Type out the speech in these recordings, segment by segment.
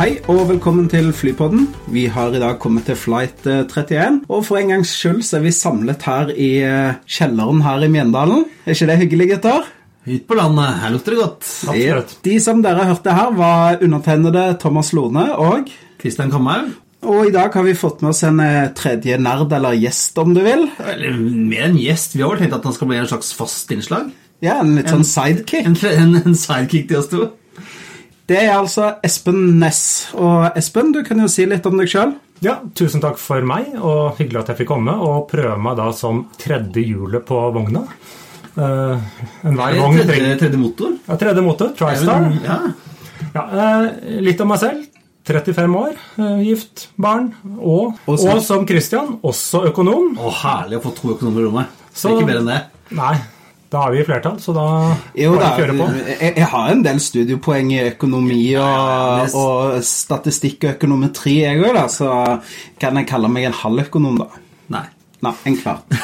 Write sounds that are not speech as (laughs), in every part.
Hei og velkommen til Flypodden. Vi har i dag kommet til flight eh, 31. Og for en gangs skyld så er vi samlet her i eh, kjelleren her i Mjøndalen. Er ikke det hyggelig, gutter? Ut på landet, her lukter det godt. Absolutt. De som dere hørte her, var undertegnede Thomas Lone og Kristian Kamhaug. Og i dag har vi fått med oss en eh, tredje nerd, eller gjest, om du vil. Eller mer enn gjest. Vi har vel tenkt at han skal bli en slags fast innslag. Ja, En litt sånn sidekick. En, en, en sidekick til oss to. Det er altså Espen Næss. Og Espen, du kan jo si litt om deg sjøl. Ja, tusen takk for meg, og hyggelig at jeg fikk komme og prøve meg da som tredje hjulet på vogna. Uh, Hva er tredje, tredje motor? Ja, tredje motor, TriStar. Ja. Ja, uh, litt om meg selv. 35 år, uh, gift, barn, og, Og og, som Christian, også økonom. Å, herlig å få to økonomer i rommet. Så- Ikke mer enn det. Nei, da er vi i flertall, så da Jo vi kjøre på. jeg, jeg har en del studiepoeng i økonomi og, det- og statistikk og økonometri, jeg òg, så kan jeg kalle meg en halvøkonom, da. Nei. Nei, en kvart.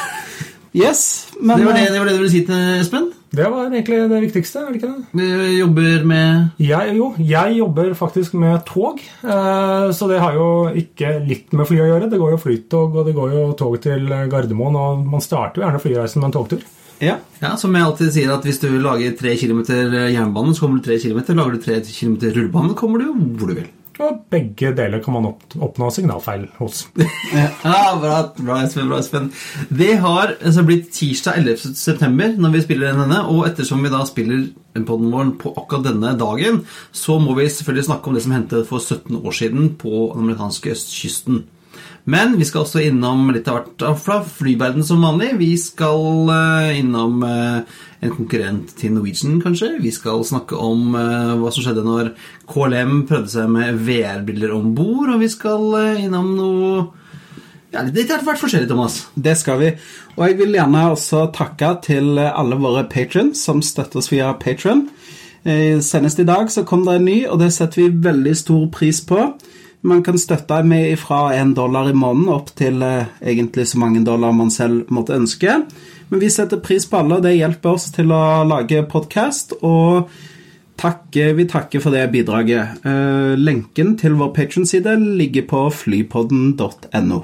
Yes, men Det var det, eh, det var det du ville si til Espen? Det var egentlig det viktigste, er det ikke det? Du jobber med Jeg, jo, jeg jobber faktisk med tog, eh, så det har jo ikke litt med fly å gjøre. Det går jo flytog, og det går jo tog til Gardermoen, og man starter jo gjerne flyreisen med en togtur. Ja. Ja, Som jeg alltid sier, at hvis du lager tre kilometer jernbane, så kommer du tre kilometer. Lager du tre kilometer rullebane, kommer du hvor du vil. Og begge deler kan man opp, oppnå signalfeil hos. (laughs) Ja, bra, bra, Espen, bra, Espen. Det har altså, blitt tirsdag 11. september når vi spiller denne, og ettersom vi da spiller podden vår på akkurat denne dagen, så må vi selvfølgelig snakke om det som hendte for 17 år siden på den amerikanske østkysten. Men vi skal også innom litt av hvert av fra flyverden som vanlig. Vi skal eh, innom eh, en konkurrent til Norwegian, kanskje. Vi skal snakke om eh, hva som skjedde når KLM prøvde seg med VR-briller om bord, og vi skal innom noe ja, Det har vært forskjellig, Thomas. Det skal vi. Og jeg vil gjerne også takke til alle våre patrons som støtter oss via Patron. Senest i dag så kom det en ny, og det setter vi veldig stor pris på. Man kan støtte med fra en dollar i måneden opp til eh, egentlig så mange dollar man selv måtte ønske. Men vi setter pris på alle, og det hjelper oss til å lage podkast. Og takke, vi takker for det bidraget. Eh, lenken til vår patronside ligger på flypodden.no.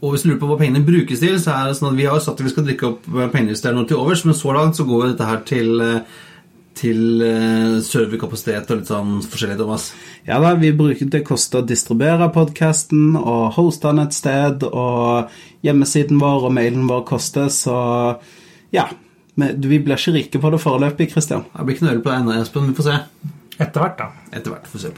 Og hvis du lurer på hva pengene brukes til, så er det sånn at vi har sagt at vi skal drikke opp penger hvis det er noe til overs, men så langt så går dette her til, eh, til eh, serverkapasitet og litt sånn forskjellig, Thomas. Ja da, vi bruker det koster å distribuere podkasten og hoste den et sted, og hjemmesiden vår og mailen vår koster, så ja. Men vi blir ikke rike på det foreløpig, Christian. Det blir ikke noe øl på deg ennå, Espen. Vi får se. Etter hvert, da. Etter hvert. får se.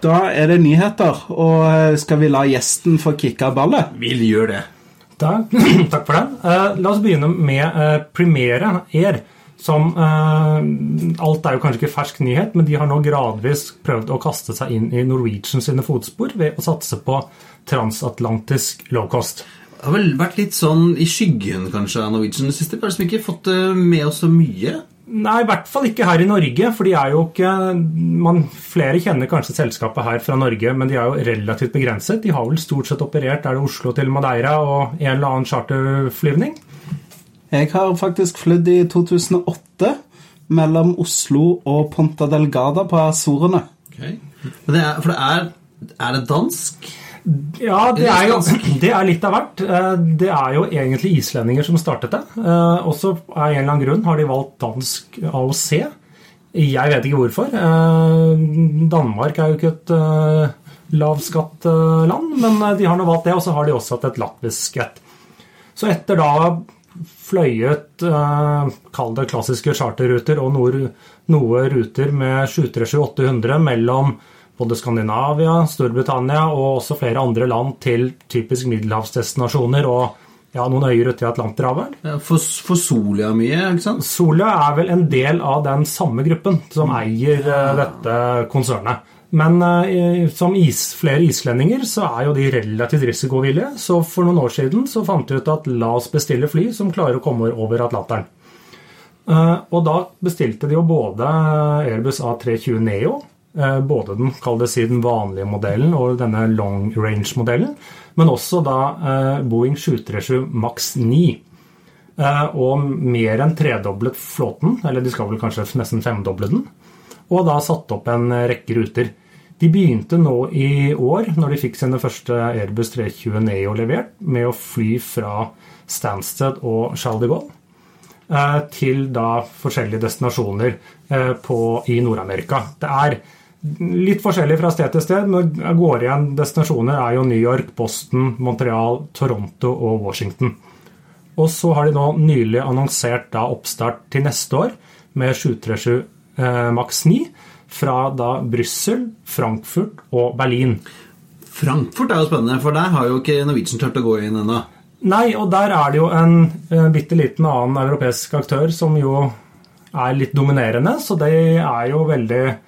Da er det nyheter, og skal vi la gjesten få kicka ballet? Vi gjør det. Da, (clears throat) takk for det. Uh, la oss begynne med uh, Primere Air. Som uh, Alt er jo kanskje ikke fersk nyhet, men de har nå gradvis prøvd å kaste seg inn i Norwegian sine fotspor ved å satse på transatlantisk lowcost. Det har vel vært litt sånn i skyggen kanskje av Norwegian i det siste. Bare som ikke fått det med oss så mye. Nei, i hvert fall ikke her i Norge, for de er jo ikke man, Flere kjenner kanskje selskapet her fra Norge, men de er jo relativt begrenset. De har vel stort sett operert er det Oslo til Madeira og en eller annen charterflyvning. Jeg har faktisk flydd i 2008 mellom Oslo og Ponta Delgada på Azorene. Okay. det er, for det er Er det dansk? Ja, det er jo det er litt av hvert. Eh, Det er jo egentlig islendinger som startet det. Og så av en eller annen grunn har de valgt dansk AOC. Jeg vet ikke hvorfor. Eh, Danmark er jo ikke et eh, lavskattland, men eh, de har nå valgt det, og så har de også hatt et latvisk et. Så etter da fløyet eh, Kall det klassiske charterruter og noe ruter med 737-800 mellom både Skandinavia, Storbritannia og også flere andre land til typisk middelhavsdestinasjoner og ja, noen øyer ute i Atlanterhavet. For, for Solia mye, ikke sant? Solia er vel en del av den samme gruppen som eier ja. dette konsernet. Men eh, som is, flere islendinger så er jo de relativt risikovillige. Så for noen år siden så fant de ut at la oss bestille fly som klarer å komme over Atlanteren. Eh, og da bestilte de jo både Airbus A320 Neo, eh, både den, kall det si, den vanlige modellen og denne long range-modellen, men også da eh, Boeing 737 Max 9. Eh, og mer enn tredoblet flåten, eller de skal vel kanskje nesten femdoble den. Og da satt opp en rekke ruter. De begynte nå i år, når de fikk sine første Airbus 320 Neo levert, med å fly fra Stansted og Charles de Gaulle eh, til da forskjellige destinasjoner eh, på, i Nord-Amerika. Det er litt forskjellig fra sted til sted, men jeg går igjen destinasjoner er jo New York, Boston, Montreal, Toronto og Washington. Og så har de nå nylig annonsert da oppstart til neste år med 737 eh, Max 9 fra da Brussel, Frankfurt og Berlin. Frankfurt er jo spennende, for der har jo ikke Norwegian turt å gå inn ennå. Nei, og der er det jo en, en bitte liten annen europeisk aktør som jo er litt dominerende, så de er jo veldig eh,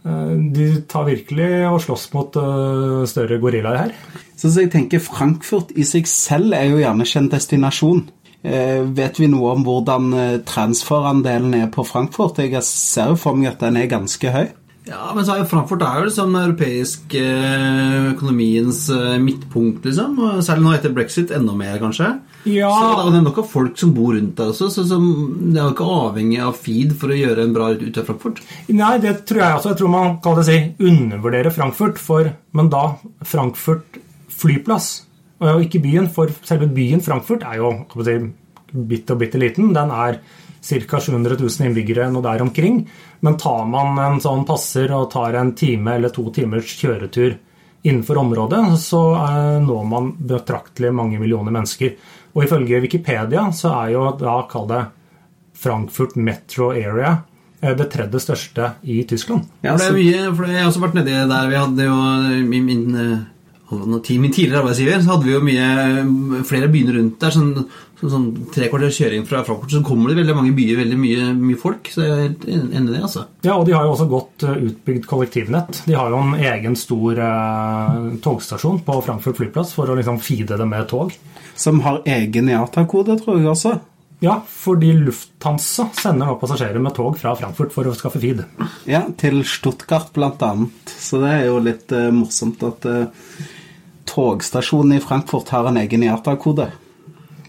De tar virkelig og slåss mot eh, større gorillaer her. Så, jeg tenker Frankfurt i seg selv er jo gjerne ikke en destinasjon. Eh, vet vi noe om hvordan eh, transferandelen er på Frankfurt? Jeg ser jo for meg at den er ganske høy. Ja, men så er jo Frankfurt er jo liksom den europeiske eh, økonomiens eh, midtpunkt, liksom. Særlig nå etter brexit, enda mer, kanskje. Ja. Så det er nok av folk som bor rundt der også, så som, det er jo ikke avhengig av feed for å gjøre en bra ut ut av Frankfurt. Nei, det tror jeg også. Jeg tror man kan det si undervurderer Frankfurt, for, men da Frankfurt flyplass, og ikke byen. For selve byen Frankfurt er jo si, bitte og bitte liten. Den er ca. 700 000 innbyggere nå der omkring. Men tar man en sånn passer og tar en time eller to timers kjøretur innenfor området, så eh, når man betraktelig mange millioner mennesker. Og ifølge Wikipedia så er jo da, kall det Frankfurt Metro Area eh, det tredje største i Tyskland. Ja, det er mye, for Jeg har også vært nedi der. Vi hadde jo min, min, eh, min tidligere arbeidsgiver så hadde vi jo mye flere byer rundt der. Sånn, sånn, sånn tre kvarters kjøring fra Frankfurt, så kommer det veldig mange byer, veldig mye, mye folk. Så jeg er helt enig i det, altså. Ja, og de har jo også godt eh, utbygd kollektivnett. De har jo en egen stor eh, togstasjon på Frankfurt flyplass for å liksom feede det med tog. Som har egen IATA-kode, tror jeg også. Ja, fordi Lufthansa sender nå passasjerer med tog fra Frankfurt for å skaffe feed. Ja, til Stuttgart annet. Så det er jo litt eh, morsomt at eh, togstasjonen i Frankfurt har en egen IATA-kode.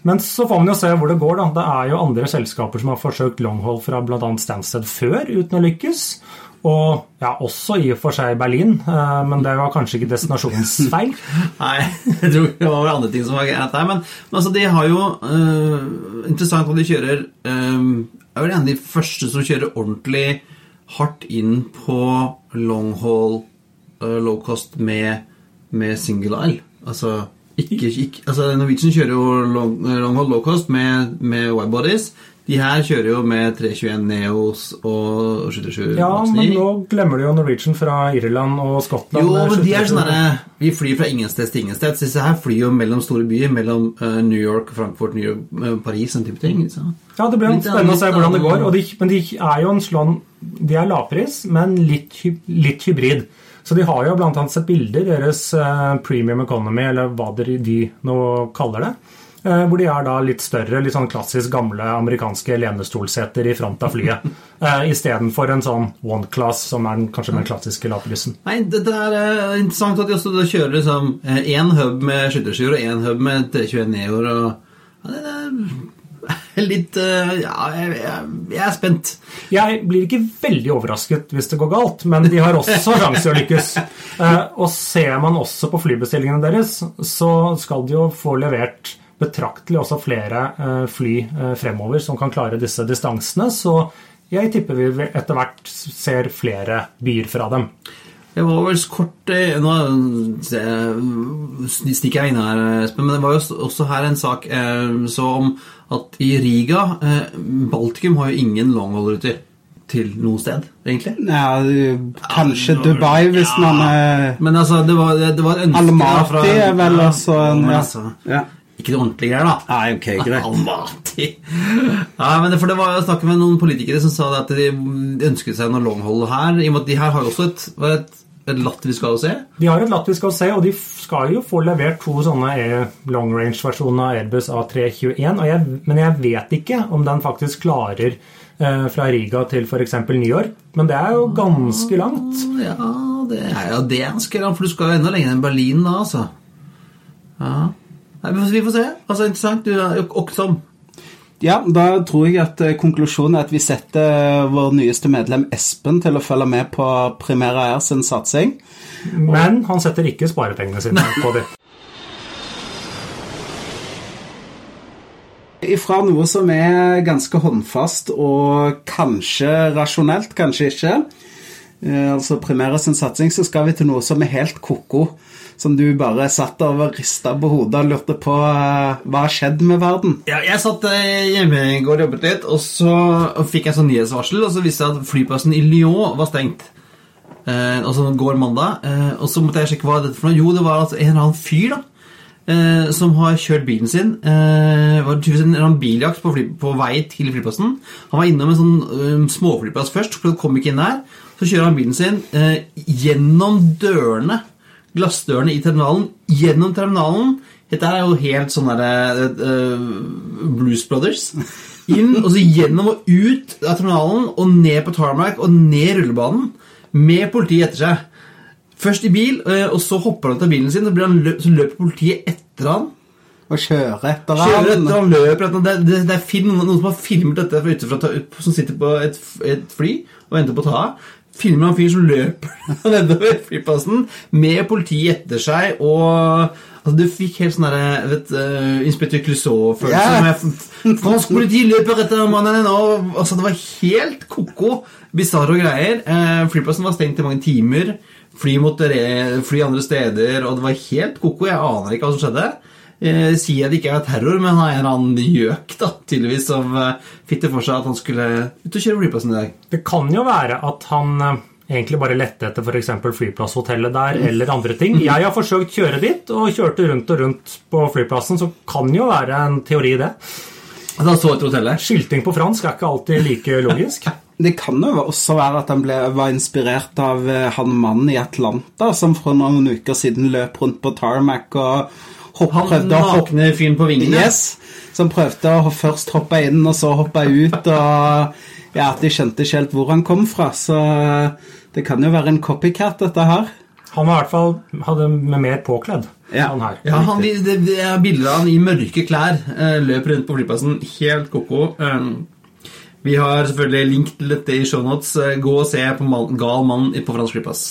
Men så får man jo se hvor det går. da. Det er jo andre selskaper som har forsøkt longhold fra bl.a. Stansted før uten å lykkes. Og ja, også i og for seg Berlin, eh, men det var kanskje ikke destinasjonsfeil. (laughs) Nei, jeg tror det var andre ting som var greit her. Men, men altså, de har jo uh, Interessant at de kjører jeg er vel en av de første som kjører ordentlig hardt inn på long haul uh, low cost med, med single aisle. Altså, ikke, ikke, altså Norwegian kjører jo long, long haul low cost med, med widebodies. De her kjører jo med 321 Neos og 737 Ja, Max 9. men nå glemmer du jo Norwegian fra Irland og Skottland. Jo, men de er sånn Vi flyr fra ingensteds til ingensteds. Disse her flyr jo mellom store byer. Mellom eh, New York, Frankfurt, New York, eh, Paris, en type ting. Så. Ja, det blir Litt spennende å se hvordan det går. De, men de er jo en slån De er lavpris, men litt, litt hybrid. Så de har jo annet sett bilder, deres eh, premium economy, eller hva de, nå kaller det. eh, Hvor de er da litt større, litt sånn klassisk gamle amerikanske lenestolseter i front av flyet. (laughs) eh, Istedenfor en sånn one class, som er den, kanskje den klassiske lavprisen. Nei, det, det er interessant at de også kjører liksom én hub med skytterskyr og én hub med 321 Neoer. Og, ja, det er (laughs) litt eh, Ja, jeg, jeg, er spent. Jeg blir ikke veldig overrasket hvis det går galt, men de har også (laughs) sjanse til å lykkes. Eh, Og ser man også på flybestillingene deres, så skal de jo få levert betraktelig også flere eh, fly fremover som kan klare disse distansene. Så jeg tipper vi etter hvert ser flere byer fra dem. Det var vel kort eh, Nå eh, stikker jeg inn her, Espen, men det var jo også her en sak som så om at i Riga eh, Baltikum har jo ingen longholderuter til noe sted, egentlig. Ja, kanskje Dubai, hvis man er Men altså, det var, det var ønske da Almaty fra- er vel også en ja. altså, ja. Ikke det ordentlige greier, da. Nei, ok, greit. Almaty. Nei, men det, for det var jeg snakket med noen politikere som sa at de ønsket seg noe longhold her. I og med at de her har jo også et, et, et latvisk AOC. De har et latvisk AOC, og de skal jo få levert to sånne e- long range-versjoner av Airbus A321. Og jeg, men jeg vet ikke om den faktisk klarer eh, fra Riga til f.eks. New York. Men det er jo ganske langt. Ja, det er jo det ganske langt, for du skal jo enda lenger enn Berlin da, altså. Ja. Nei, vi får- se. Altså, interessant. Du er jo også Ja, da tror jeg at eh, konklusjonen er at vi setter vår nyeste medlem Espen til å følge med på Primera Air sin satsing. Men han setter ikke sparepengene sine på det. Ifra noe som er ganske håndfast og kanskje rasjonelt, kanskje ikke, eh, altså Primera sin satsing, så skal vi til noe som er helt ko-ko. Som du bare satt og rista på hodet og lurte på uh, hva har skjedd med verden. Ja, jeg satt eh, hjemme i går og jobbet litt, og så fikk jeg sånn nyhetsvarsel, og så viste jeg at flyplassen i Lyon var stengt. Og altså går mandag, uh, og så måtte jeg sjekke hva er dette for noe. Jo, det var altså en eller annen fyr da, eh, som har kjørt bilen sin. Eh, var en annen biljakt på, fly, på vei til flyplassen. Han var innom en sånn eh, småflyplass først, kom ikke inn der. Så kjører han bilen sin eh, gjennom dørene, glassdørene i terminalen, gjennom terminalen. Dette er jo helt sånn derre uh, Blues Brothers. Inn, og så gjennom og ut av terminalen og ned på tarmac og ned rullebanen med politiet etter seg. Først i bil, eh, og så hopper han ut av bilen sin, og blir han lø så løper politiet etter han. Og kjører etter Kjører etter han løper etter han. Det, det, det er noen, noen som har filmet dette fra utenfra, som sitter på et, et fly og venter på å ta av. Filmer han fyr som løper (laughs) nedover flyplassen med politiet etter seg, og altså, Du fikk helt sånn uh, Inspektør Clouseau-følelse. Yeah. Fransk politi løper etter mannen og, altså, Det var helt ko-ko, bisarre greier. Uh, flyplassen var stengt i mange timer. Fly måtte fly andre steder, og det var helt ko-ko. Jeg aner ikke hva som skjedde. Eh, sier det ikke er terror, men han er en eller annen gjøk da, tydeligvis som eh, fikk det for seg at han skulle ut og kjøre flyplassen i dag. Det kan jo være at han eh, egentlig bare lette etter f.eks. flyplasshotellet der eller andre ting. (laughs) Jeg har forsøkt kjøre dit og kjørte rundt og rundt på flyplassen, så kan jo være en teori, det. At han så etter hotellet. Skilting på fransk er ikke alltid like logisk. (laughs) Det kan jo også være at han ble, var inspirert av eh, han mannen i Atlanta som for noen uker siden løp rundt på tarmac og hopp, Han prøvde å hoppe ned fyren på vingene. Yes, som prøvde å først hoppe inn og så hoppe ut. Og ja, de skjønte ikke helt hvor han kom fra. Så det kan jo være en copycat, dette her. Han var i hvert fall hadde med mer påkledd. Ja. Han her. Ja, han, det, det er bilder av han i mørke klær. Løp rundt på flyplassen. Helt ko-ko. Um, vi har selvfølgelig link til dette i shownotes. Eh, Gå og se på Gal mann på fransk flyplass.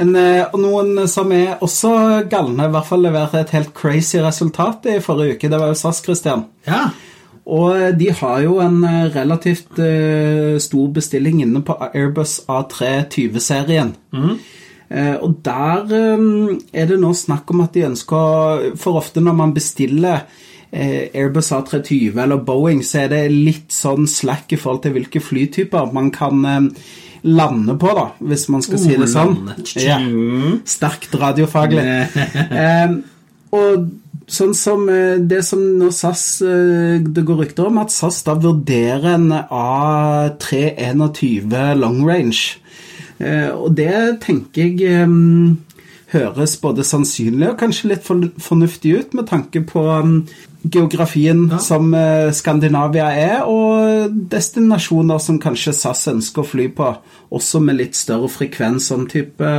En, eh, og noen som er også galne, i hvert fall leverte et helt crazy resultat i forrige uke. Det var jo SAS, Christian. Ja. Og de har jo en eh, relativt uh, stor bestilling inne på Airbus A320-serien. Eh, og der um, er det nå snakk om at de ønsker For ofte når man bestiller uh, Airbus A320 eller Boeing, så er det litt sånn slack i forhold til hvilke flytyper man kan eh, lande på, da, hvis man skal si det sånn. lande. Ja. Sterkt radiofaglig. (laughs) Eh, og sånn som eh, det som nå SAS eh, Det går rykter om at SAS da vurderer en A321 long range. Eh, og det tenker jeg eh, høres både sannsynlig og kanskje litt fornuftig ut med tanke på mm, geografien som eh, Skandinavia er, og destinasjoner som kanskje SAS ønsker å fly på, også med litt større frekvens, sånn type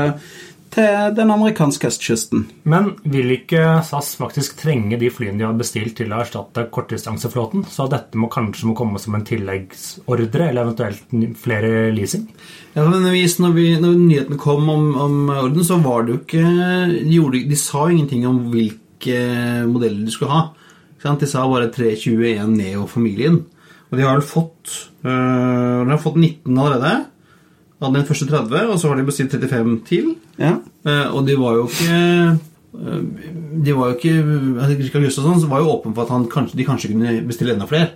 til den amerikanske østkysten. Men vil ikke SAS faktisk trenge de flyene de har bestilt til å erstatte kortdistanseflåten? Så dette må kanskje må komme som en tilleggsordre, eller eventuelt flere leasing? Ja, men hvis når, vi, når nyheten kom om, om orden, så var det jo ikke de, gjorde, de sa jo ingenting om hvilke modeller de skulle ha. De sa bare 321 Neo-familien. Og de har vel fått øh, De har fått 19 allerede. Av den første 30, og så har de bestilt 35 til. Ja. Eh, og de var jo ikke eh, De var jo ikke Kristian Gustavsson var jo åpen for at han kanskje, de kanskje kunne bestille enda flere.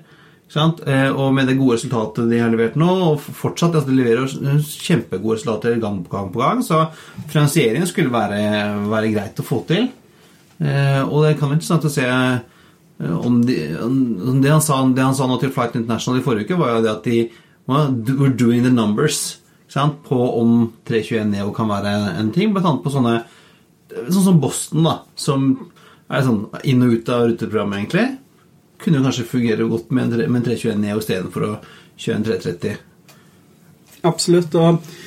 Sant? Eh, Og med det gode resultatet de har levert nå, og fortsatt altså de leverer kjempegode resultater gang på gang, på gang så finansieringen skulle være, være greit å få til. Og det kan være interessant å se om, de, om det, han sa, det han sa nå til Flight International i forrige uke, var jo det at de were doing the numbers på om 321 Neo kan være en ting. Blant annet på sånne Sånn som Boston, da, som er sånn inn og ut av ruteprogrammet, egentlig. Kunne jo kanskje fungere godt med en, tre- med en 321 Neo istedenfor å kjøre en 330. Absolutt. Og eh,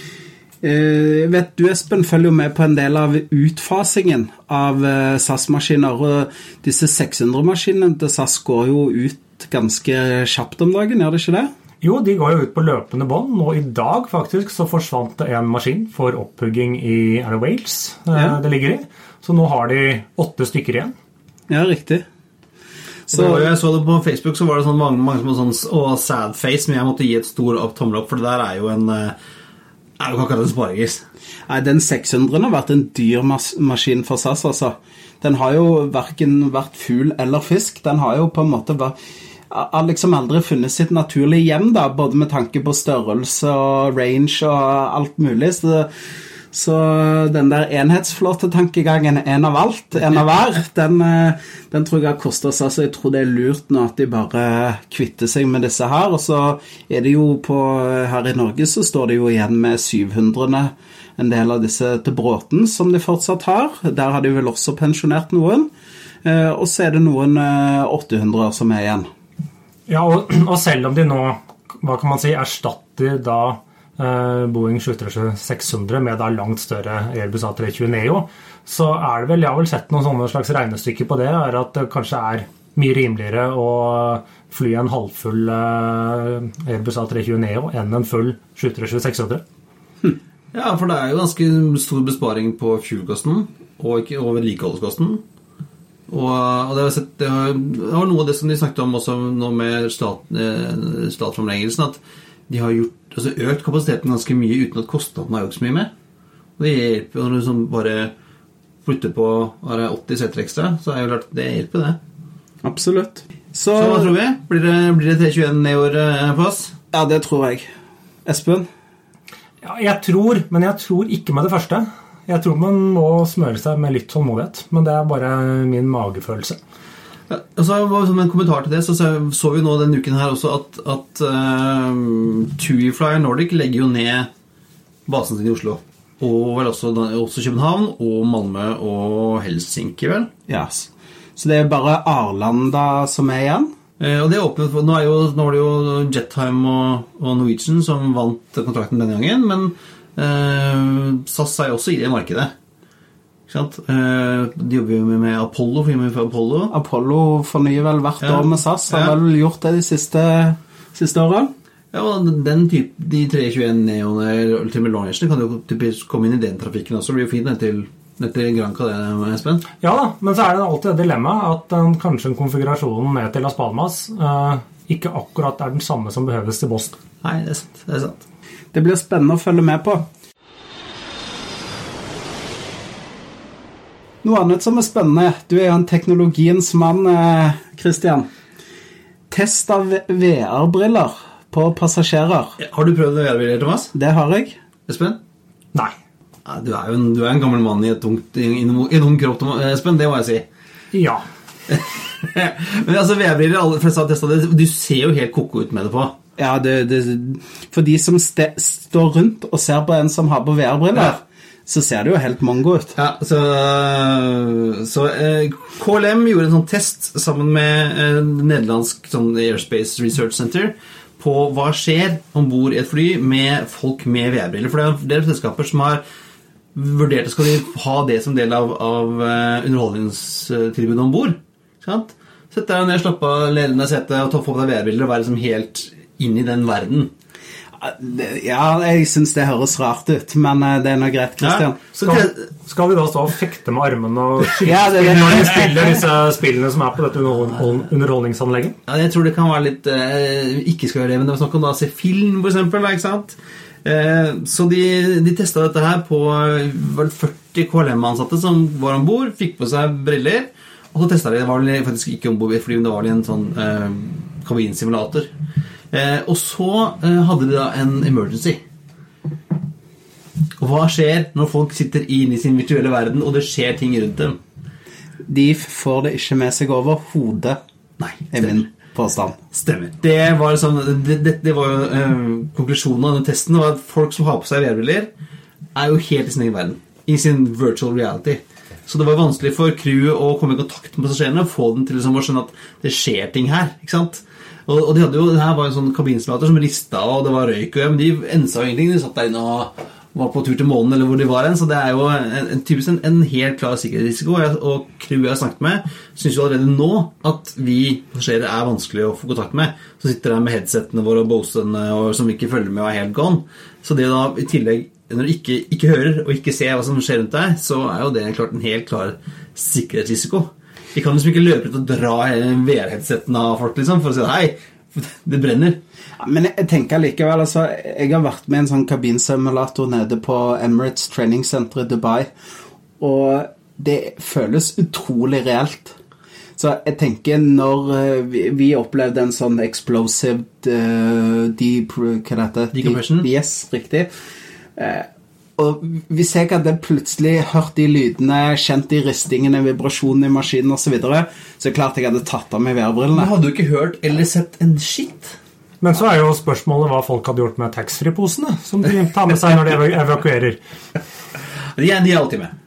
jeg vet du, Espen, følger jo med på en del av utfasingen av eh, SAS-maskiner. Og disse 600-maskinene til SAS går jo ut ganske kjapt om dagen, gjør det ikke det? Jo, de går jo ut på løpende bånd. Og i dag faktisk så forsvant det en maskin for opphugging i er det Wales eh, Ja. det ligger i. Så nå har de åtte stykker igjen. Ja, riktig. Så, det jo, jeg så det på Facebook, så var det sånn mange, mange som var sånn Å, sad face, men jeg måtte gi et stor opp, tommel opp, for det der er jo en eh, Er jo ikke akkurat en sparegris. Nei, den 600 har vært en dyr mas maskin for SAS, altså. Den har jo verken vært fugl eller fisk. Den har jo på en måte vært har liksom aldri funnet sitt naturlige hjem, da, både med tanke på størrelse og range og alt mulig. Så, så den der enhetsflåtetankegangen, en av alt, en av hver, den, eh, den tror jeg har kosta seg. Altså, jeg tror det er lurt nå at de bare kvitter seg med disse her. Og så er det jo på Her i Norge så står det jo igjen med 700 en del av disse til Bråten, som de fortsatt har. Der har de vel også pensjonert noen. Eh, Og så er det noen eh, 800 som er igjen. Ja, og, og selv om de nå hva kan man si, erstatter da eh, Boeing 737-600 med da langt større Airbus A320 Neo, så er det vel, jeg har vel sett noen slags regnestykker på det, er at det kanskje er mye rimeligere å fly en halvfull eh, Airbus A320 Neo enn en full 737-600. Ja, for det er jo ganske stor besparing på fuelkosten og, og vedlikeholdskosten. Og, og det, jeg sett, det, var noe av det som de snakket om også nå med stat, eh, at de har gjort, altså økt kapasiteten ganske mye uten at kostnadene har økt så mye mer. Og det hjelper jo når du liksom bare flytter på er 80 seter ekstra, så er jo klart det hjelper, det. Absolutt. Så, Så hva tror vi? Blir det, blir det 321 neoer eh, på oss? Ja, det tror jeg. Espen? Ja, jeg tror, men jeg tror ikke med det første. Jeg tror man må smøre seg med litt tålmodighet, men det er bare min magefølelse. Og så var Som en kommentar til det, så så, så vi nå denne uken her også at, at uh, Tuifly Nordic legger jo ned basen sin i Oslo. Og vel også, også København og Malmö og Helsinki, vel. Yes. Så det er bare Arlanda som er igjen? Eh, og det er åpnet for, nå, er jo, nå var det jo Jettime og, og Norwegian som vant kontrakten denne gangen, men eh, SAS er jo også i det markedet. Eh, de jobber jo med, Apollo, for Apollo. Apollo fornyer vel hvert Ja. år med SAS. Har Ja. vel gjort det de siste, siste årene? Ja, og den type, De 321 Neoene eller til med kan jo typisk komme inn i den trafikken også. Det blir jo fint ned til, ned til Granca, det, Espen. Ja da, men så er det alltid det dilemmaet at den, kanskje konfigurasjonen ned til Las Palmas eh, ikke akkurat er den samme som behøves til Boston. Nei, det er sant. Det er sant. Det blir spennende å følge med på. Noe annet som er spennende Du er jo en teknologiens mann, eh, Christian. Test av VR-briller på passasjerer. Har du prøvd VR-briller, Thomas? Det har jeg. Espen? Nei. Du, er jo en, du er en gammel mann i, et ungt, i, en, i en ung kropp, Espen. Det må jeg si. Ja. (laughs) Men altså, VR-briller, alle fleste har testa det. Du ser jo helt ko-ko ut med det på. Ja, det, det, For de som ste, står rundt og ser på en som har på VR-briller, Ja. Så ser det jo helt mango ut. Ja, så, så eh, KLM gjorde en sånn test sammen med eh, nederlandsk sånn Airspace Research Center på hva skjer om bord i et fly med folk med VR-briller. For det er, det er selskaper som har vurdert skal de ha det som del av, av eh, underholdningstilbudet om bord. Sett deg ned, slapp av, lene deg i setet og få på deg VR-briller og være liksom helt inn i den verden. Ja, jeg syns det høres rart ut, men eh, det er nå greit, Christian. Så Skal, skal vi da stå og fekte med armene og (laughs) skyte Ja, det er det. når de spiller disse spillene som er på dette underholdningsanlegget? Ja, jeg tror det kan være litt eh, Ikke skal gjøre det, men det var snakk om å se film, for eksempel, ikke sant? Eh, så de, de testa dette her på vel 40 KLM-ansatte som var om bord, fikk på seg briller. Og så testa de Det var vel faktisk ikke om bord i fly, men det var vel i en sånn eh, kabinsimulator. Eh, og så eh, hadde de da en emergency. Og hva skjer når folk sitter inne i sin virtuelle verden, og det skjer ting rundt dem? De får det ikke med seg over hodet, Nei, er min påstand. Stemmer. Det var, sånn, det, det, det var jo eh, konklusjonen av den testen. var at Folk som har på seg VR-briller, er jo helt i sin egen verden. I sin virtual reality. Så det var vanskelig for crewet å komme i kontakt med passasjerene og få dem til liksom, å skjønne at det skjer ting her. ikke sant? Og, og de hadde jo, det her var en sånn kabinsmater som rista, og det var røyk, men de ensa jo ingenting. De satt der inne og var på tur til månen, eller hvor de var hen. Så det er jo en, en, typisk en, en helt klar sikkerhetsrisiko. Og, crewet jeg har snakket med, syns jo allerede nå at vi passasjerer er vanskelig å få kontakt med. Så sitter der med headsetene våre og Bosene og som ikke følger med og er helt gone. Så det da i tillegg når du ikke, ikke, hører og ikke ser hva som skjer rundt deg, så er jo det klart en helt klar sikkerhetsrisiko. Vi kan liksom ikke løpe ut og dra VR-headsetten av folk liksom, for å si hei, det brenner. Ja, men jeg tenker likevel, altså, jeg har vært med i en sånn kabinsimulator nede på Emirates Training Center i Dubai, og det føles utrolig reelt. Så jeg tenker når vi, vi opplevde en sånn explosive uh, deep Hva heter det? Decompression? Yes, riktig. Eh, og hvis jeg hadde plutselig hørt de lydene, kjent de ristingene, vibrasjonene i maskinen osv., så, videre, så klart jeg hadde tatt av meg VR-brillene. Men hadde du ikke hørt eller sett en skitt? Men så er jo spørsmålet hva folk hadde gjort med taxfree-posene, som de tar med seg når de evakuerer. De er, de er alltid med.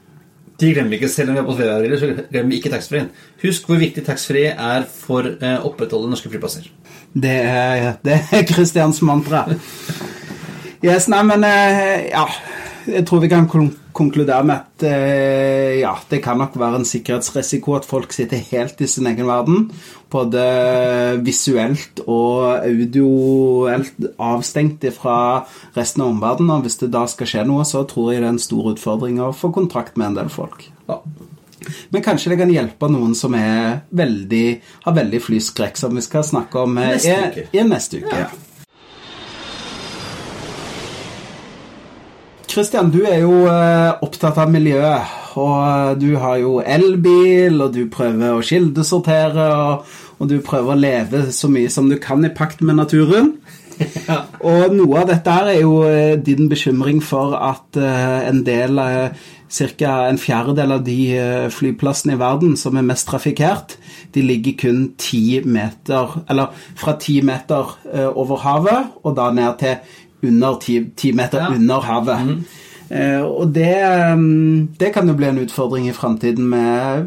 De glemmer ikke, Selv om vi er på VR-briller, så glemmer vi ikke taxfree-en. Husk hvor viktig taxfree er for å eh, opprettholde norske flyplasser. Det er, det er Christians mantra. Yes, nei, men eh, ja Jeg tror vi kan konkludere med at eh, ja, det kan nok være en sikkerhetsrisiko at folk sitter helt i sin egen verden. Både visuelt og audioelt avstengt fra resten av omverdenen. Og hvis det da skal skje noe, så tror jeg det er en stor utfordring å få kontrakt med en del folk. Ja. Men kanskje det kan hjelpe noen som veldig, har veldig flyskrekk, som vi skal snakke om eh, neste uke. I, i neste uke. Ja. Kristian, du er jo eh, opptatt av miljøet. Og eh, du har jo elbil, og du prøver å kildesortere, og, og, du prøver å leve så mye som du kan i pakt med naturen. (laughs) Ja. Og noe av dette er jo eh, din bekymring for at en del, ca. en fjerdedel av de flyplassene i verden som er mest trafikkert, de ligger kun ti meter Eller fra ti meter over havet og da ned til under ti, meter ja. under havet. Mm. Eh, og det, mm, det, kan jo bli en utfordring i framtiden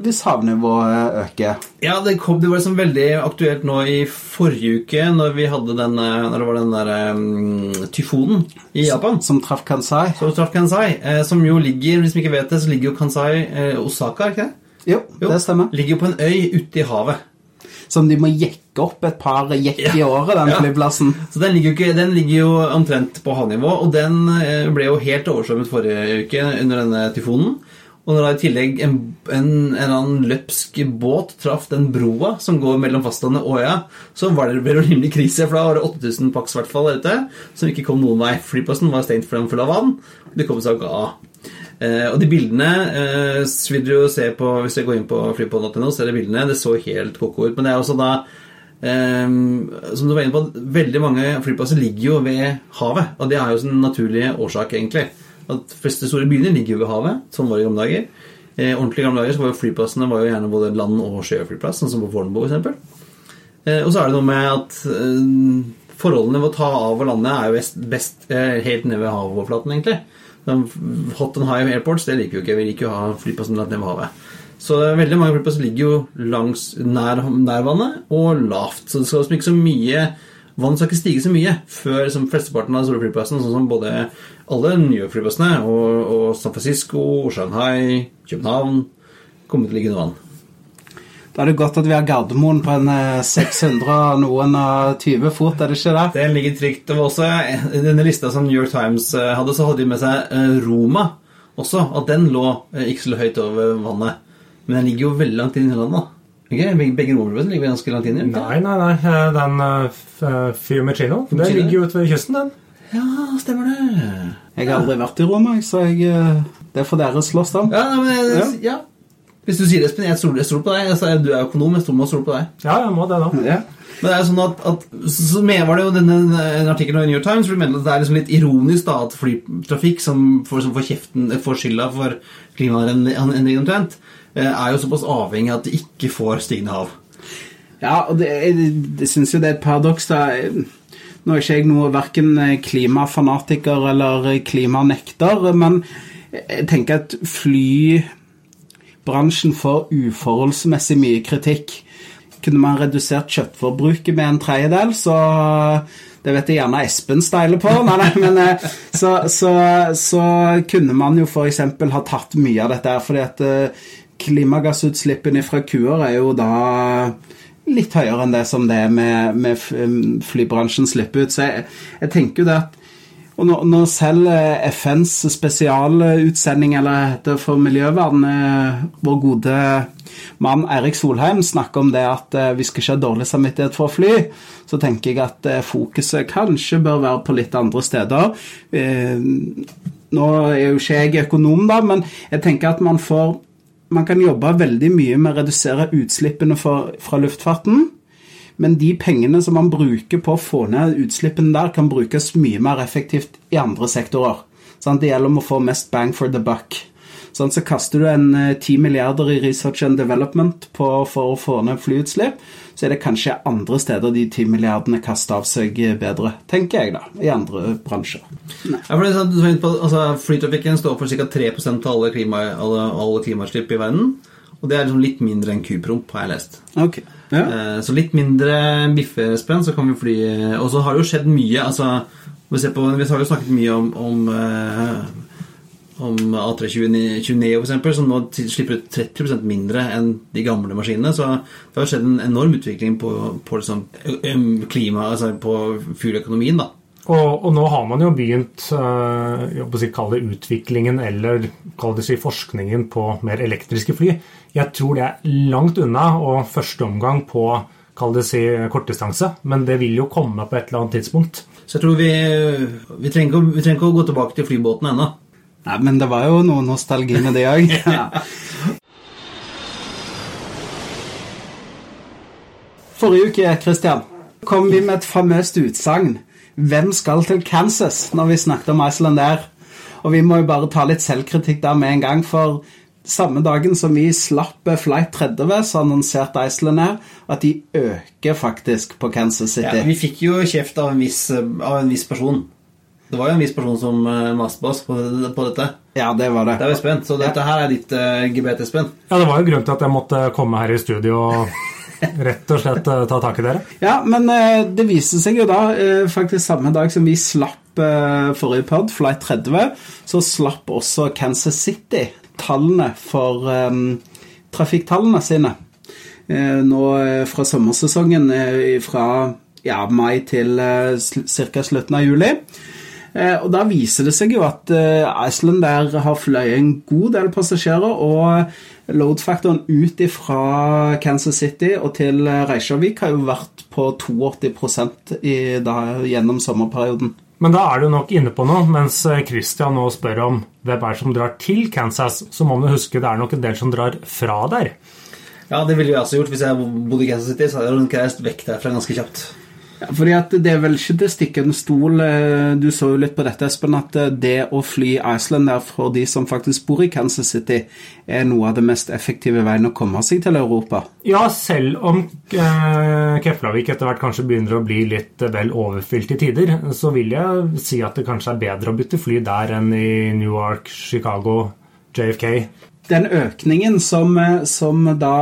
hvis havnivået øker. Ja, det, kom, det var liksom veldig aktuelt nå i forrige uke når vi hadde den, eh, når det var den der um, tyfonen i Japan. Som, som traff Kansai. Som traff Kansai, eh, som jo ligger, hvis vi ikke vet det, så ligger jo Kansai eh, Osaka, ikke det? Jo, jo, det stemmer. Ligger jo på en øy ute i havet som de må jekke opp et par jekk i året, den ja. flyplassen. Så den ligger, ikke, den ligger, jo omtrent på havnivå, og den eh, ble jo helt oversvømmet forrige uke under denne tyfonen. Og når da i tillegg en, en, en eller annen løpsk båt traff den broa som går mellom fastlandet og øya, så var det, det rimelig krise, for da var det 8000 pax hvert fall der ute som ikke kom noen vei. Flyplassen var stengt for dem full av vann. De kom seg ikke av. Eh, og de bildene eh, vil du se på Hvis jeg går inn på flypod.no, så er det bildene. Det så helt koko ut. Men det er også da eh, Som du var inne på, veldig mange flyplasser ligger jo ved havet. Og det er jo sin naturlige årsak, egentlig. At de fleste store byene ligger jo ved havet. Sånn var det i gamle dager. Eh, ordentlig gamle dager så var jo flyplassene var jo gjerne både land- og sjøflyplass, sånn som på Fornebu f.eks. Eh, og så er det noe med at eh, forholdene ved å ta av og lande er jo best, best eh, helt nede ved havoverflaten, egentlig. Hot and high airports det liker vi ikke. Vi liker jo å ha flyplasser langt ned ved havet. Så veldig mange flyplasser ligger jo langs nær, nær, vannet og lavt. Så det skal liksom ikke så mye Vannet skal ikke stige så mye før som flesteparten av store flyplassene, sånn som både alle nye flyplassene og, og San Francisco, Shanghai, København kommer til å ligge under vann. Da er det godt at vi har Gardermoen på en 600 eh, og noen og 20 fot, er det ikke det? Det ligger trygt. Og også I denne lista som New York Times eh, hadde, så hadde de med seg eh, Roma også. At den lå ikke så høyt over vannet. Men den ligger jo veldig langt inn i landet. Ikke? Begge romerplassene ligger ganske langt inn i Nei, nei, nei. Den uh, Fiumicino, den ligger jo ute ved kysten, den. Ja, stemmer det. Jeg har aldri vært i Roma, så jeg, det får dere slåss om. Ja, men, ja. ja. Hvis du sier det, Espen, jeg stoler, jeg stoler på deg. Altså, du er økonom, jeg stoler, må stole på deg. Ja, jeg må det da. (laughs) Ja. Men det er jo sånn at, at så med var det jo denne en artikkel i New York Times hvor du mener at det er liksom litt ironisk da at flytrafikk som får, som får, kjeften, får skylda for klimaendringene omtrent, eh, er jo såpass avhengig at de ikke får stigende hav. Ja, og det, jeg, jeg syns jo det er et paradoks. da. Nå er ikke jeg noe verken klimafanatiker eller klimanekter, men jeg tenker at flybransjen får uforholdsmessig mye kritikk. Kunne man redusert kjøttforbruket med en tredjedel, så Det vet jeg gjerne Espen steiler på, nei, nei, men eh, så, så, så kunne man jo f.eks. ha tatt mye av dette her, fordi at eh, klimagassutslippene fra kuer er jo da litt høyere enn det som det med, med flybransjen slipper ut. Så jeg, jeg tenker jo det at og når, når selv eh, FNs spesialutsending, eller heter for miljøvern, eh, vår gode mann Eirik Solheim snakker om det at eh, vi skal ikke ha dårlig samvittighet for å fly, så tenker jeg at fokuset kanskje bør være på litt andre steder. Nå er jo ikke jeg økonom, da, men jeg tenker at man får Man kan jobbe veldig mye med å redusere utslippene for, fra luftfarten men de pengene som man bruker på å få ned utslippene der, kan brukes mye mer effektivt i andre sektorer. Sånn, det gjelder om å få mest bang for the buck. Sånn, så kaster du en 10 eh, milliarder i research and development på, for å få ned flyutslipp, så er det kanskje andre steder de 10 milliardene kaster av seg eh, bedre, tenker jeg, da, i andre bransjer. Ja, for det sånn, altså, Flytrafikken står for ca. 3% av alle, klima, alle klimautslipp i verden. Og det er liksom litt mindre enn kupromp, har jeg lest. Okay. Ja. Eh, så litt mindre biffespenn, så kan vi fly Og så har det jo skjedd mye. altså Vi, på, vi har jo snakket mye om, om, eh, om A320 Neo, f.eks., som nå slipper ut 30% mindre enn de gamle maskinene. Så det har skjedd en enorm utvikling på, på liksom, klima, altså på fugleøkonomien, da og, og, nå har man jo begynt å si, kalle det utviklingen eller det si forskningen på mer elektriske fly. Jeg tror det er langt unna og første omgang på kall det si kortdistanse, men det vil jo komme på et eller annet tidspunkt. Så jeg tror vi, vi, trenger, ikke, vi trenger ikke å gå tilbake til flybåten ennå. Nei, men det var jo noe nostalgi med det òg. (laughs) (laughs) Forrige uke, Christian, kom vi med et famøst utsagn hvem skal til Kansas når vi snakket om Iceland der? Og vi må jo bare ta litt selvkritikk der med en gang, for samme dagen som vi slapp Flight 30, så annonserte Iceland her at de øker faktisk på Kansas City. Ja, vi fikk jo kjeft av en viss, av en viss person. Det var jo en viss person som uh, maste på oss på, på, dette. Ja, det var det. Det er vi spent. Så dette her er ditt uh, gebet, Espen. Ja, det var jo grunnen til at jeg måtte komme her i studio og (laughs) rett og slett uh, ta tak i dere? Ja, men uh, det viste seg jo da, uh, faktisk samme dag som vi slapp forrige pod, Flight 30, så slapp også Kansas City tallene for um, trafikktallene sine. nå fra sommersesongen fra ja, mai til ca. slutten av juli. Og Da viser det seg jo at Iceland der har fløyet en god del passasjerer, og Load-faktoren ut fra Kansas City og til Reykjavik har jo vært på 82% i, da, gjennom sommerperioden. Men da er du nok inne på noe. Mens Christian nå spør om hvem er som drar til Kansas, så må man huske det er nok en del som drar fra der. Ja, det ville jeg også gjort. Hvis jeg bodde i Kansas City, så hadde jeg reist vekk derfra ganske kjapt. Fordi at Det er vel ikke til stikkende stol eh, Du så jo litt på dette, Espen, at eh, det å fly Iceland for de som faktisk bor i Kansas City, er noe av det mest effektive veien å komme seg til Europa. Ja, selv om eh, Keflavik etter hvert kanskje begynner å bli litt vel overfylt i tider, så vil jeg si at det kanskje er bedre å bytte fly der enn i Newark, Chicago, JFK den økningen som, eh, som, da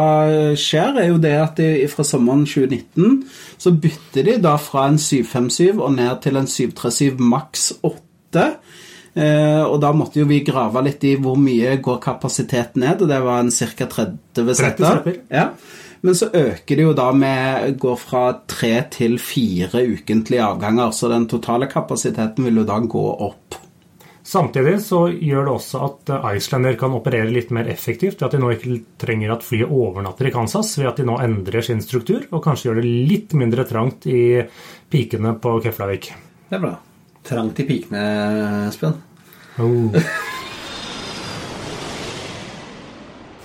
skjer, er jo det at de, fra sommeren 2019 så bytter de da fra en 757 og ned til en 737 maks 8. Eh, og da måtte jo vi grave litt i hvor mye går kapasiteten ned, og det var en ca. 30 setter. Ja. Men så øker det jo da med Går fra tre til fire ukentlige avganger, så den totale kapasiteten vil jo da gå opp. Samtidig så gjør det også at Icelander kan operere litt mer effektivt ved at de nå ikke trenger at flyet overnatter i Kansas, ved at de nå endrer sin struktur og kanskje gjør det litt mindre trangt i pikene på Keflavik. Det er bra. Trangt i pikene, Espen. Oh. (laughs)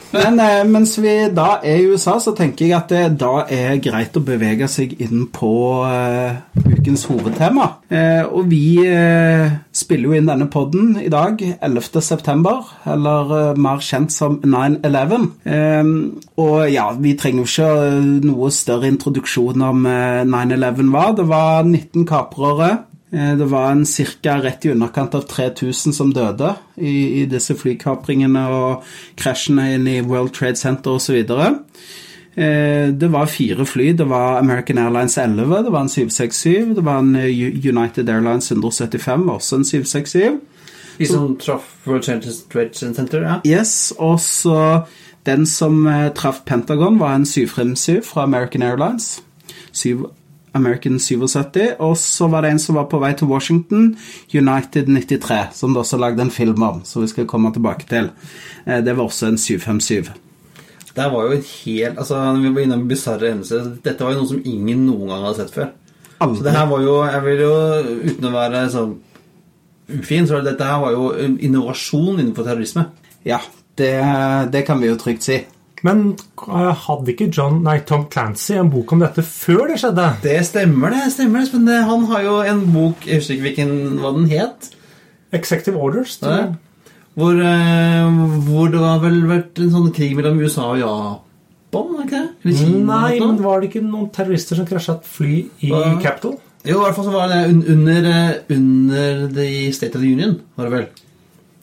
Men eh, mens vi da er i USA, så tenker jeg at det da er greit å bevege seg inn på eh, ukens hovedtema. Eh, og vi eh, spiller jo inn denne podden i dag, 11. september, eller eh, mer kjent som 9-11. Eh, og ja, vi trenger jo ikke eh, noe større introduksjon om eh, 9-11 var. Det var 19 kaprere. Eh, Det var en ca. rett i underkant av 3000 som døde i, i disse flykapringene og krasjene inn i World Trade Center osv. Det var fire fly. Det var American Airlines 11, det var en 767, det var en eh, United Airlines 175, også en 767. De som traff World Trade Center, ja. Yes, og så den som eh, traff Pentagon, var en 757 fra American Airlines. Syv, American 77. Og så var det en som var på vei til Washington, United 93, som det også lagde en film om, som vi skal komme tilbake til. Eh, Det var også en 757. Det var jo en helt Altså, vi var innom bisarre hendelser Dette var jo noe som ingen noen gang hadde sett før. Så det her var jo Jeg vil jo, uten å være sånn ufin, så dette her var jo innovasjon innenfor terrorisme. Ja, det, det kan vi jo trygt si. Men eh, hadde ikke John, nei, Tom Clancy en bok om dette før det skjedde? Det stemmer, det. stemmer det, Men han har jo en bok Jeg husker ikke hvilken, hva den het. Executive Orders. tror jeg. Hvor, eh, hvor det har vel vært en sånn krig mellom USA og Japan? ikke det? Kina, Nei, men var det ikke noen terrorister som krasja et fly i hva? Capitol? Jo, i hvert fall så var det under, eh, under The State of the Union, var det vel.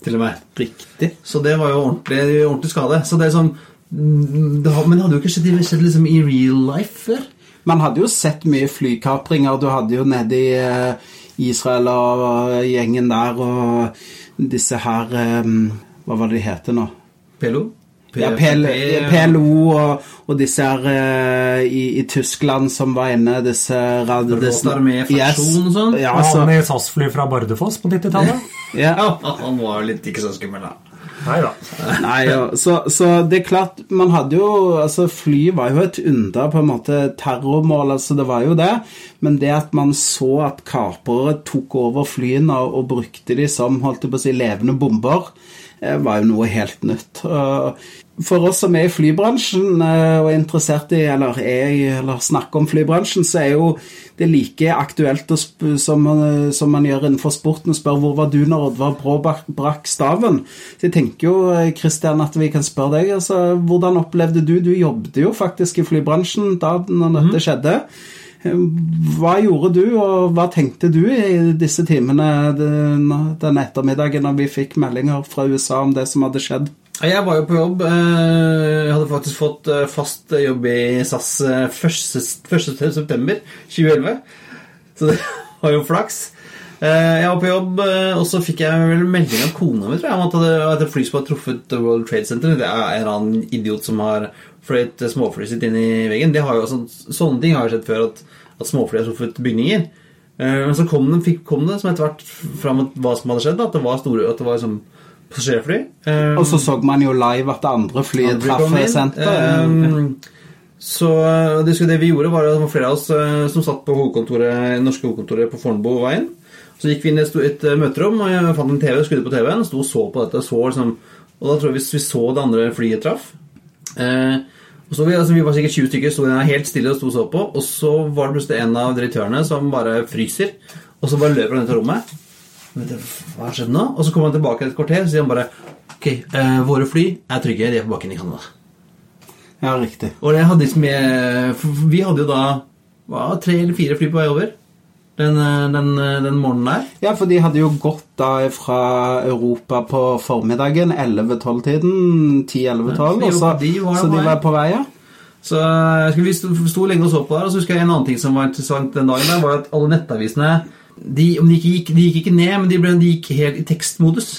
Til og med. Riktig. Så det var jo ordentlig, ordentlig skade. Så det er sånn det har, Men det hadde jo ikke skjedd, skjedd liksom i real life før. Man hadde jo sett mye flykapringer. Du hadde jo nede i eh, Israel og gjengen der og disse her eh, Hva var det de heter nå? PLO? P- Ja, PL, PLO og, og disse her eh, i, i Tyskland som var inne, disse rad- Rått disse- armé-faksjon og sånn? Ja, altså, han i SAS-fly fra Bardufoss på (laughs) 90-tallet? ja. Ja, (laughs) han var litt ikke så skummel, da. Nei da. Så, så det er klart Man hadde jo Altså, fly var jo et under, på en måte. Terrormål, altså, det var jo det. Men det at man så at kapere tok over flyene og, og brukte de som holdt på å si, levende bomber, eh, var jo noe helt nytt. For oss som er i flybransjen eh, og er interessert i, eller, er eller snakker om flybransjen, så er jo det like aktuelt som, man- som man gjør innenfor sporten, å spørre hvor var du når Oddvar Brå brakk staven? Så jeg tenker jo, Kristian, at vi kan spørre deg, altså, hvordan opplevde du? Du jobbet jo faktisk i flybransjen da når dette skjedde. Eh, Hva gjorde du, og hva tenkte du i disse timene den ettermiddagen når vi fikk meldinger fra USA om det som hadde skjedd? Jeg var jo på jobb. eh, Jeg hadde faktisk fått eh, fast jobb i SAS eh, 1. september 2011. Så det (laughs) var jo flaks. Eh, Jeg var på jobb, eh, og så fikk jeg vel melding av kona mi tror jeg, om at et fly som hadde truffet World Trade Center. Det er en eller annen idiot som har fløyet småflyet sitt inn i veggen. Har jo, sånn, sånne ting har jo skjedd før, at, at småfly har truffet bygninger. Eh, Men så kom det, fikk, kom det som etter hvert fram hva som hadde skjedd. At det var store, at det var liksom passasjerfly. Um, Og så så man jo live at andre fly traff senteret. Um, så det, det vi gjorde, var at det var flere av oss eh, som satt på hovedkontoret, norske hovedkontoret på Fornebuveien. Så gikk vi inn i et, et eh, møterom, og jeg fant en TV, skrudde på TV-en, sto og så på dette. Så liksom, og da tror jeg vi så det andre flyet traff eh, og så vi, altså, vi var sikkert 20 stykker, sto der helt stille og sto og så på. Og så var det plutselig en av direktørene som bare fryser, og så bare løper han ut av rommet. Du, Hva har skjedd nå? Og så kommer han tilbake et kvarter og sier han bare Ok, eh, våre fly er trygge. De er på bakken i Canada. Ja, riktig. Og det hadde liksom jeg, Vi hadde jo da hva, tre eller fire fly på vei over den, eh, den, eh, den morgenen der. Ja, for de hadde jo gått da fra Europa på formiddagen, 11-12-tiden, 10-11-12, Ja, så, de var så de var på vei, ja. Så jeg skulle, vi sto lenge og så på der, og så husker jeg en annen ting som var interessant den dagen. der, var at Alle nettavisene de, om de, ikke gikk, de gikk ikke ned, men de, ble, de gikk helt i tekstmodus.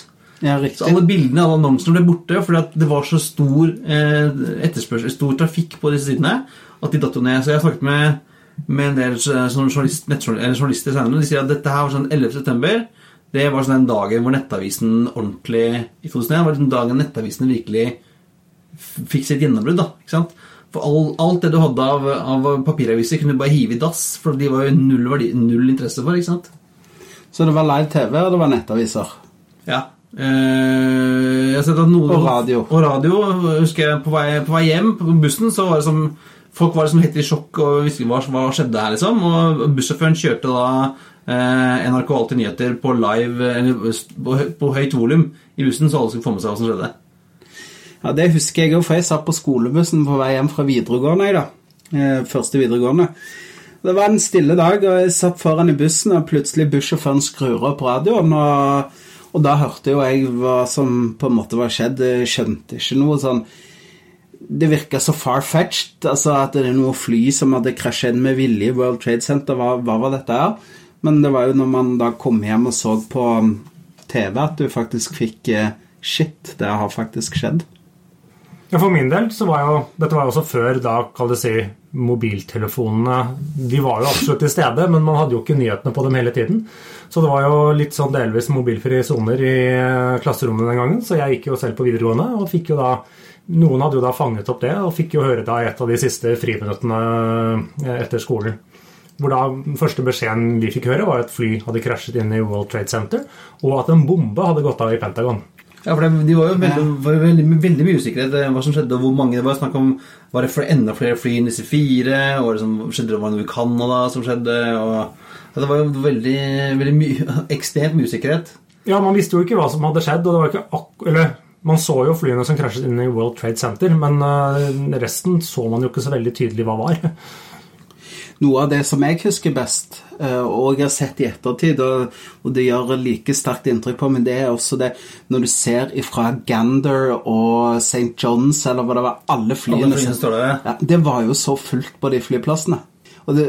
Ja, Så alle bildene alle annonsene ble borte fordi at det var så stor eh, etterspørsel, stor trafikk på disse sidene at de datt ned. Så jeg snakket med, med en del eh, journalist, journalister senere, og de sier at dette her var sånn 11. september. Det var sånn den dagen hvor nettavisen ordentlig i 2001 var den dagen nettavisen virkelig fikk sitt gjennombrudd. da, ikke sant? For all, alt det du hadde av, av papiraviser, kunne du bare hive i dass, for de var jo null, verdi, null interesse for. ikke sant? Så det var live TV, og det var nettaviser. Ja, Eh, noen, Og radio. Og radio, husker jeg, på vei, på vei hjem på bussen så var det som Folk var liksom helt i sjokk og visste ikke hva, hva skjedde her, liksom. Og bussjåføren kjørte da eh, NRK Alltid Nyheter på live eller på, på høyt volum i bussen, så alle skulle få med seg hva som skjedde. Ja, Det husker jeg òg, for jeg satt på skolebussen på vei hjem fra videregående. Jeg, da. Eh, Første videregående. Det var en stille dag, og jeg satt foran i bussen, og plutselig bussjåføren skrur opp radioen. Og, og da hørte jo jeg hva som på en måte var skjedd. Jeg skjønte ikke noe sånn Det virka så far-fetched. Altså at det er noe fly som hadde krasja inn med vilje i World Trade Center. Hva, hva var dette her? Men det var jo når man da kom hjem og så på TV, at du faktisk fikk eh, Shit, det har faktisk skjedd. Ja, For min del så var jo Dette var jo også før da, kall det si, mobiltelefonene De var jo absolutt til stede, men man hadde jo ikke nyhetene på dem hele tiden. Så det var jo litt sånn delvis mobilfrie soner i eh, klasserommet den gangen. Så jeg gikk jo selv på videregående og fikk jo da Noen hadde jo da fanget opp det og fikk jo høre da et av de siste friminuttene eh, etter skolen. Hvor da første beskjeden vi fikk høre, var at fly hadde krasjet inn i World Trade Center, og at en bombe hadde gått av i Pentagon. Ja, for det, De var jo veldig, var veldig, veldig mye usikkerhet eh, hva som skjedde, og hvor mange det var. snakk om Var det flere, enda flere fly enn disse fire? Og det som skjedde det var noe i Canada som skjedde? og ja, Det var jo veldig, veldig mye (laughs) ekstremt mye usikkerhet. Ja, man visste jo ikke hva som hadde skjedd, og det var ikke akkurat eller man så jo flyene som krasjet inn i World Trade Center, men eh, resten så man jo ikke så veldig tydelig hva var. Noe av det som jeg husker best, eh, og jeg har sett i ettertid, og, det gjør like sterkt inntrykk på meg, det er også det når du ser ifra Gander og St. John's, eller hva det var, alle flyene, Alle flyene der, ja. Det var jo så fullt på de flyplassene. Og, det,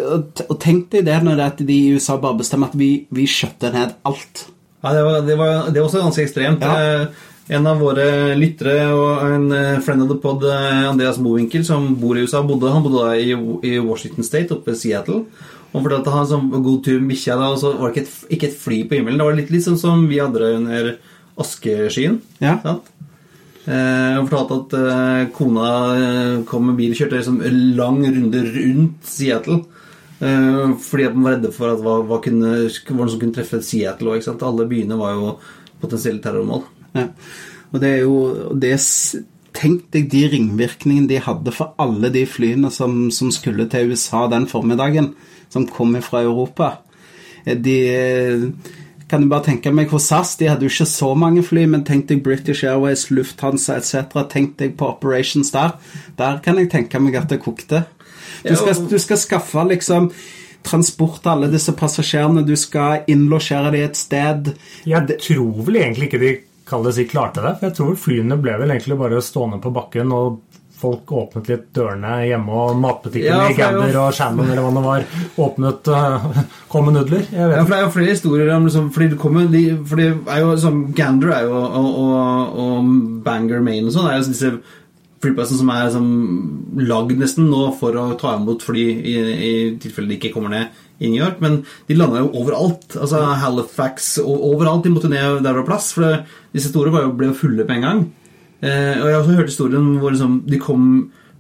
og, tenk deg det når det at de i USA bare bestemmer at vi, vi skjøtter ned alt. Ja, det var, det var, det var også ganske ekstremt. Ja. En av våre lyttere og en eh, friend of the pod, eh, Andreas Bovinkel, som bor i USA, bodde, han bodde i, i Washington State, oppe i Seattle. Han fortalte han sånn god tur med bikkja, og så var det ikke et, ikke et fly på himmelen. Det var litt, sånn som vi hadde under askeskyen. Ja. Sant? Eh, og fortalte at eh, kona eh, kom med bil og kjørte liksom en lang runde rundt Seattle. Eh, fordi at man var redde for at hva, hva kunne, det som kunne treffe Seattle òg. Alle byene var jo potensielle terrormål. Ja. Og det er jo det, er Tenk deg de ringvirkningene de hadde for alle de flyene som, som skulle til USA den formiddagen, som kom fra Europa. Eh, De eh, kan du bare tenke meg hos SAS, de hadde jo ikke så mange fly, men tenk deg British Airways, Lufthansa etc. Tenk deg på operations der. Der kan jeg tenke meg at det kokte. Du skal, du skal skaffe liksom transport av alle disse passasjerene, du skal innlosjere dem et sted. Jeg tror vel egentlig ikke de kall det si, klarte det. For jeg tror flyene ble vel egentlig bare stående på bakken, og folk åpnet litt dørene hjemme, og matbutikken Ja, i er Gander og Shannon eller hva det var, åpnet uh, kom med nudler. Ja, for Det er jo flere historier om liksom, fordi det kommer, de, for det er jo som Gander er jo, og, og, og Bangor, Maine og sånn, er jo disse flyplassen som er liksom, lagd nesten nå for å ta imot fly i, i tilfelle de ikke kommer ned i New York. Men de landa jo overalt. altså Halifax og overalt. De måtte ned der det var plass. For det, disse store var jo, ble jo fulle på en gang. Eh, og jeg har også hørt historien hvor liksom, de kom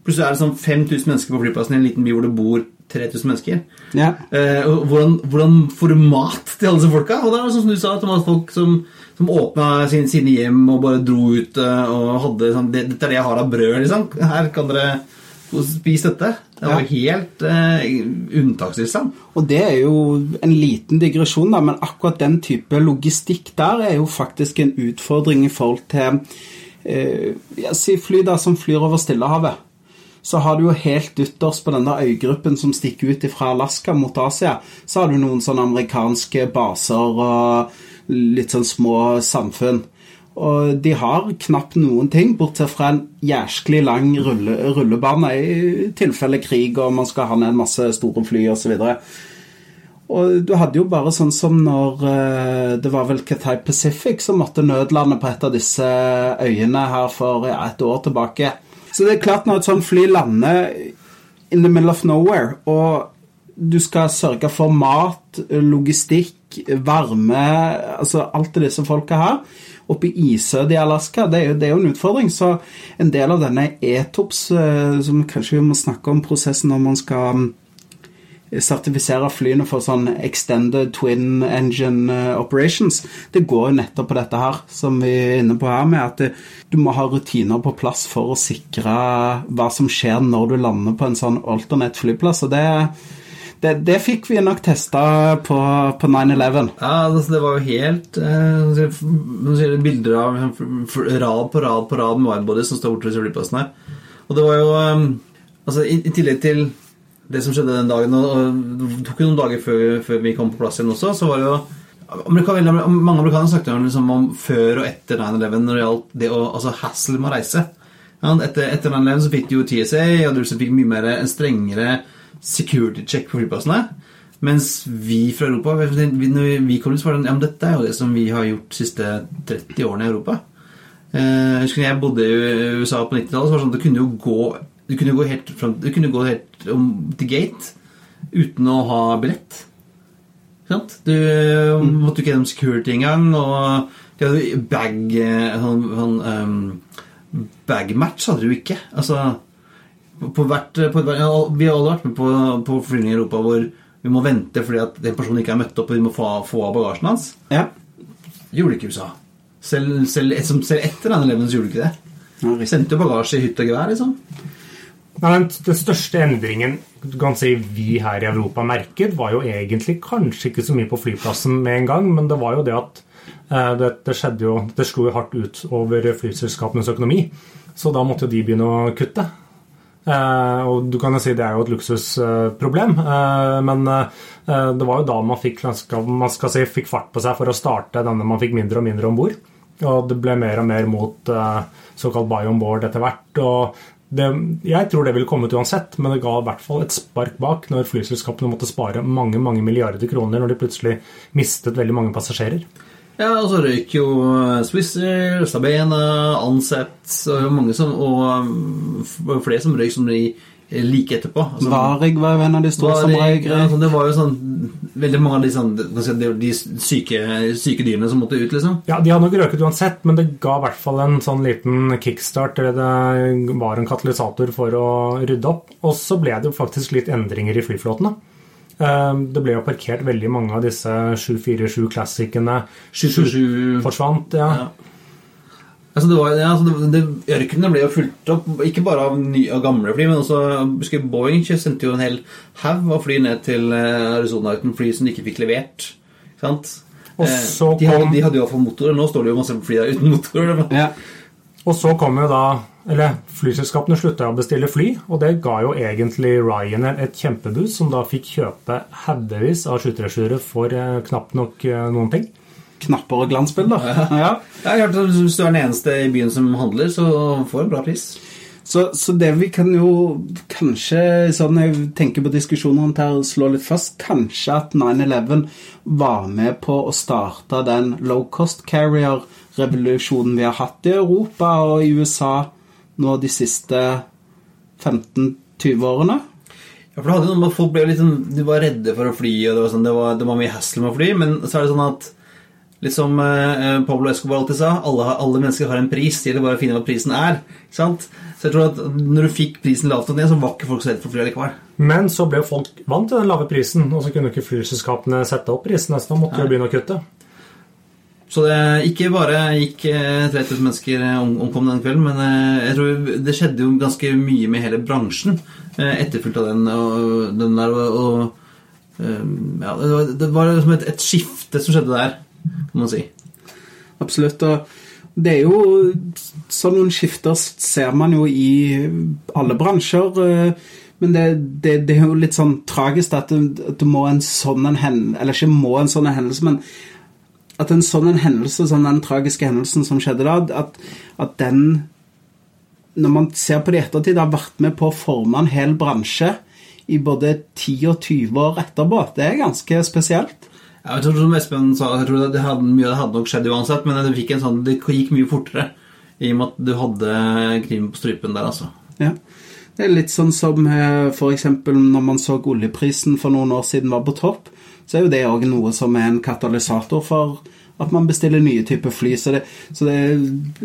Plutselig er det sånn 5000 mennesker på flyplassen i en liten by hvor det bor 3000 mennesker. Ja. Eh, og hvordan, hvordan får du mat til alle disse folka? Og det er sånn som du sa, at det var folk som, som åpna sine, sine hjem og bare dro ut eh, og hadde sånn det, 'Dette er det jeg har av brød, liksom. Her kan dere spise dette.' Det var Ja. helt eh, unntakstilstand. Og det er jo en liten digresjon, da, men akkurat den type logistikk der er jo faktisk en utfordring i forhold til eh, ja, Si fly da som flyr over Stillehavet. Så har du jo helt ytterst på denne øygruppen som stikker ut fra Alaska mot Asia, så har du noen sånne amerikanske baser og litt sånn små samfunn. Og de har knapt noen ting, bortsett fra en jæsklig lang rulle, rullebane i tilfelle krig og man skal ha ned masse store fly osv. Og du hadde jo bare sånn som når eh, det var vel Cathay Pacific som måtte nødlande på et av disse øyene her for et år tilbake. Så det er klart når et sånt fly lander in the middle of nowhere, og du skal sørge for mat, logistikk, varme Altså alt det disse folka har. Oppe i isødet i Alaska, det er, det er jo en utfordring. Så en del av denne ETOPS, eh, som kanskje vi må snakke om prosessen når man skal sertifisere flyene for sånn extended twin engine eh, operations, det går jo nettopp på dette her, som vi er inne på her, med at det, du må ha rutiner på plass for å sikre hva som skjer når du lander på en sånn alternate flyplass. og det det, det, fikk vi nok testa på, på 9-11. Ja, altså det var jo helt eh, Bilder av rad på rad på rad med widebodies som står borte ved flyplassen her. Og det var jo um, Altså, i, i tillegg til det som skjedde den dagen, og det tok jo noen dager før, før, vi kom på plass igjen også, så var det jo Amerikaner, Mange amerikanere snakket om, liksom, om før og etter 9-11 når det gjaldt det å altså hassle med å reise. Ja, etter, etter 9-11 så fikk du jo TSA, og du fikk mye mer, en strengere security check på flyplassene. Mens vi fra Europa Når vi kom til så var det ja, men dette er jo det som vi har gjort de siste 30 årene i Europa. Eh, jeg husker jeg bodde i USA på 90-tallet, så var det sånn at du kunne jo gå du kunne gå helt, frem, gå helt om, til gate uten å ha billett. Sant? Du mm. måtte ikke gjennom security engang. Og de hadde bag sånn, sånn um, Bag-match hadde du ikke. Altså på hvert, på hvert, Vi har alle vært med på, på flyvninger i Europa hvor vi må vente fordi at den personen ikke er møtt opp, og vi må få, få av bagasjen hans. Ja. Gjorde ikke USA. Selv, selv, selv etter denne eleven gjorde de ikke det. Ja, Sendte jo bagasje i hytt og gevær, liksom. Nei, den, den største endringen kan si, vi her i Europa merket, var jo egentlig kanskje ikke så mye på flyplassen med en gang, men det var jo det at eh, det, det, skjedde jo, det slo jo hardt ut over flyselskapenes økonomi. Så da måtte jo de begynne å kutte. Eh, og du kan jo si det er jo et luksusproblem, eh, men eh, det var jo da man fikk, man skal si, fikk fart på seg for å starte denne man fikk mindre og mindre om bord. Og det ble mer og mer mot såkalt buy on board etter hvert. og det, jeg tror det ville kommet uansett, men det ga i hvert fall et spark bak når flyselskapene måtte spare mange mange milliarder kroner når de plutselig mistet veldig mange passasjerer. Ja, og så røyk jo Swisser, Sabena, Ansett og mange som, og flere som røyk som de like etterpå. Altså, Varig var jo en av de store som røyk. Ja, altså, det var jo sånn veldig mange av de, sånn, de syke, syke, dyrene som måtte ut, liksom. Ja, de hadde nok røket uansett, men det ga i hvert fall en sånn liten kickstart, eller det var en katalysator for å rydde opp. Og så ble det jo faktisk litt endringer i flyflåtene. Ehm, det ble jo parkert veldig mange av disse 747-klassikene. 727 forsvant, ja. ja. Altså det var, ja, altså det, det, ørkenen ble jo fulgt opp, ikke bare av, nye, av gamle fly, men også husker Boeing sendte jo en hel haug av fly ned til eh, Arizona uten fly som de ikke fikk levert. Sant? Eh, de, hadde, de hadde jo iallfall motorer. Nå står det jo masse fly der uten motorer. Ja. Og så kom jo da eller Flyselskapene slutta å bestille fly, og det ga jo egentlig Ryanair et kjempeboost, som da fikk kjøpe haugevis av 737 for eh, knapt nok noen ting knapper og glansbilder. Ja. ja. Jeg har hørt at Hvis du er den eneste i byen som handler, så får du en bra pris. Så, så, det vi kan jo kanskje, sånn jeg tenker på diskusjonene her, slå litt fast Kanskje at 9-11 var med på å starte den low cost carrier-revolusjonen vi har hatt i Europa og i USA nå de siste 15-20 årene. Ja, for det hadde noe med at Folk ble litt sånn, de var redde for å fly, og det var, sånn, det var, det var mye hassle med å fly. Men så er det sånn at Litt som eh, Pablo Escobar alltid sa, alle, alle, mennesker har en pris. Det gjelder bare å finne hva prisen er. ikke sant? Så jeg tror at når du fikk prisen lavt ned, så var ikke folk så redde for å fly likevel. Men så ble folk vant til den lave prisen, og så kunne ikke flyselskapene sette opp prisen. Så da måtte de begynne å kutte. Så det ikke bare gikk 3000 eh, mennesker eh, omkom den kvelden, men eh, jeg tror det skjedde jo ganske mye med hele bransjen etterfulgt av den, og, den der. Og, og ja, det var, det var som et, et skifte som skjedde der må man si. Absolutt. og det er jo Sånn noen skifter ser man jo i alle bransjer. Men det, det, det er jo litt sånn tragisk at det, at det må en sånn en hendelse Eller ikke må en sånn en hendelse, men at en sånn en hendelse, sånn den tragiske hendelsen som skjedde da, at, at den Når man ser på det i ettertid, har vært med på å forme en hel bransje i både 10 og 20 år etterpå. Det er ganske spesielt. Jeg tror som Espen sa, jeg tror det hadde, mye av det hadde nok skjedd uansett, men det, fikk en sånn, det gikk mye fortere i og med at du hadde krim på strupen der, altså. Ja. Det er litt sånn som eh, f.eks. når man så oljeprisen for noen år siden var på topp, så er jo det òg noe som er en katalysator for At man bestiller nye typer fly. Så, det, så det er,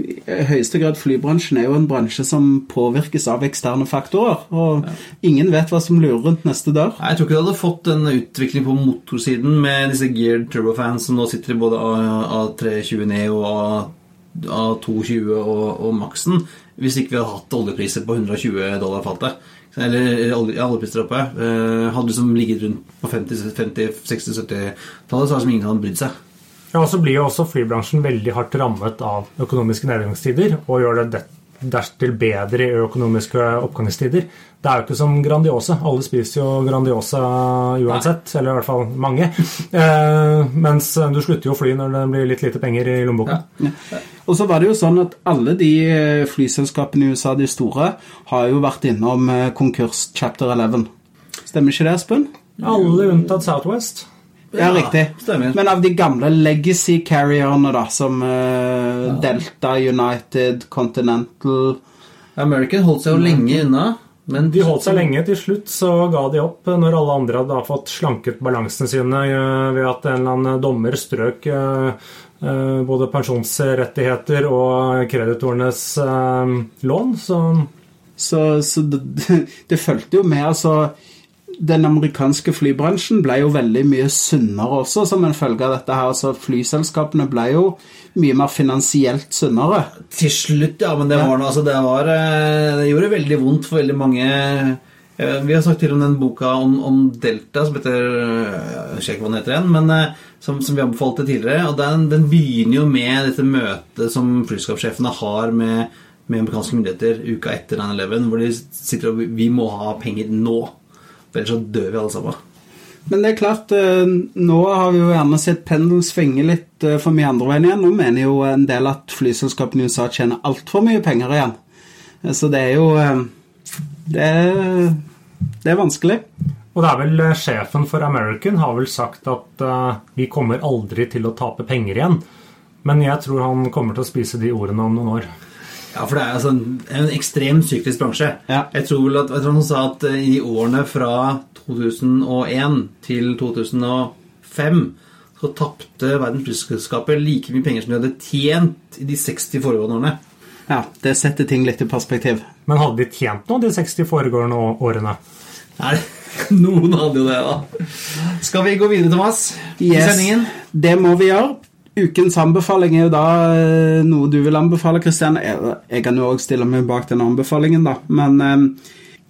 i høyeste grad flybransjen er jo en bransje som påvirkes av eksterne faktorer. Og ja. ingen vet hva som lurer rundt neste dør. Jeg tror ikke du hadde fått en utvikling på motorsiden med disse geared turbofans som nå sitter i både A320 Neo og A220 og, og maksen hvis ikke vi hadde hatt oljepriser på 120 dollar fatet. Eller oljepriser oppe. Eh, hadde liksom ligget rundt på 50-60-70-tallet, så hadde liksom ingen hadde brydd seg. Ja, og så blir jo også flybransjen veldig hardt rammet av økonomiske nedgangstider, og gjør det dertil bedre i økonomiske oppgangstider. Det er jo ikke som Grandiosa. Alle spiser jo Grandiosa uansett, Nei. eller i hvert fall mange. Eh, mens du slutter jo å fly når det blir litt lite penger i lommeboka. Ja. Og så var det jo sånn at alle de eh, flyselskapene i USA, de store, har jo vært innom eh, konkurs chapter 11. Stemmer ikke det, Espen? Alle unntatt Southwest. Ja, riktig. Stemmer. Men av de gamle legacy carrierne, da, som uh, ja. Delta, United, Continental American holdt seg jo lenge unna. Men de holdt seg lenge. Til slutt så ga de opp når alle andre hadde fått slanket balansene sine uh, ved at en eller annen dommer strøk både pensjonsrettigheter og kreditorenes lån. Så, så, så det, (laughs) det fulgte jo med. altså den amerikanske flybransjen ble jo veldig mye sunnere også som en følge av dette. her, altså Flyselskapene ble jo mye mer finansielt sunnere. Til slutt, ja. Men det var noe, altså det var eh, Det gjorde veldig vondt for veldig mange. Eh, vi har sagt til om den boka om, om Delta som heter Jeg husker ikke hva den heter igjen, men eh, som, som, vi anbefalte tidligere. og den, den, begynner jo med dette møtet som flyselskapssjefene har med, med amerikanske myndigheter uka etter 9-11, hvor de sitter og Vi må ha penger nå. Ellers så dør vi alle sammen. Men det er klart, eh, nå har vi jo gjerne sett pendelen svinge litt eh, for mye andre veien igjen. Nå mener jo en del at flyselskapene i USA tjener altfor mye penger igjen. Eh, så det er jo det er, det er, vanskelig. Og det er vel sjefen for American har vel sagt at uh, vi kommer aldri til å tape penger igjen. Men jeg tror han kommer til å spise de ordene om noen år. Ja, for det er altså en, en ekstremt syklisk bransje. Ja. Jeg tror vel at jeg tror han sa at eh, i årene fra 2001 til 2005 så tapte verdensmesterskapet like mye penger som de hadde tjent i de 60 foregående årene. Ja, det setter ting litt i perspektiv. Men hadde de tjent noe de 60 foregående årene? Nei, (laughs) noen hadde jo det, da. Skal vi gå videre, Thomas? Yes, I sendingen? Det må vi gjøre. Ukens anbefaling er jo da eh, noe du vil anbefale, Kristian. Jeg kan jo òg stille meg bak den anbefalingen, da. Men um,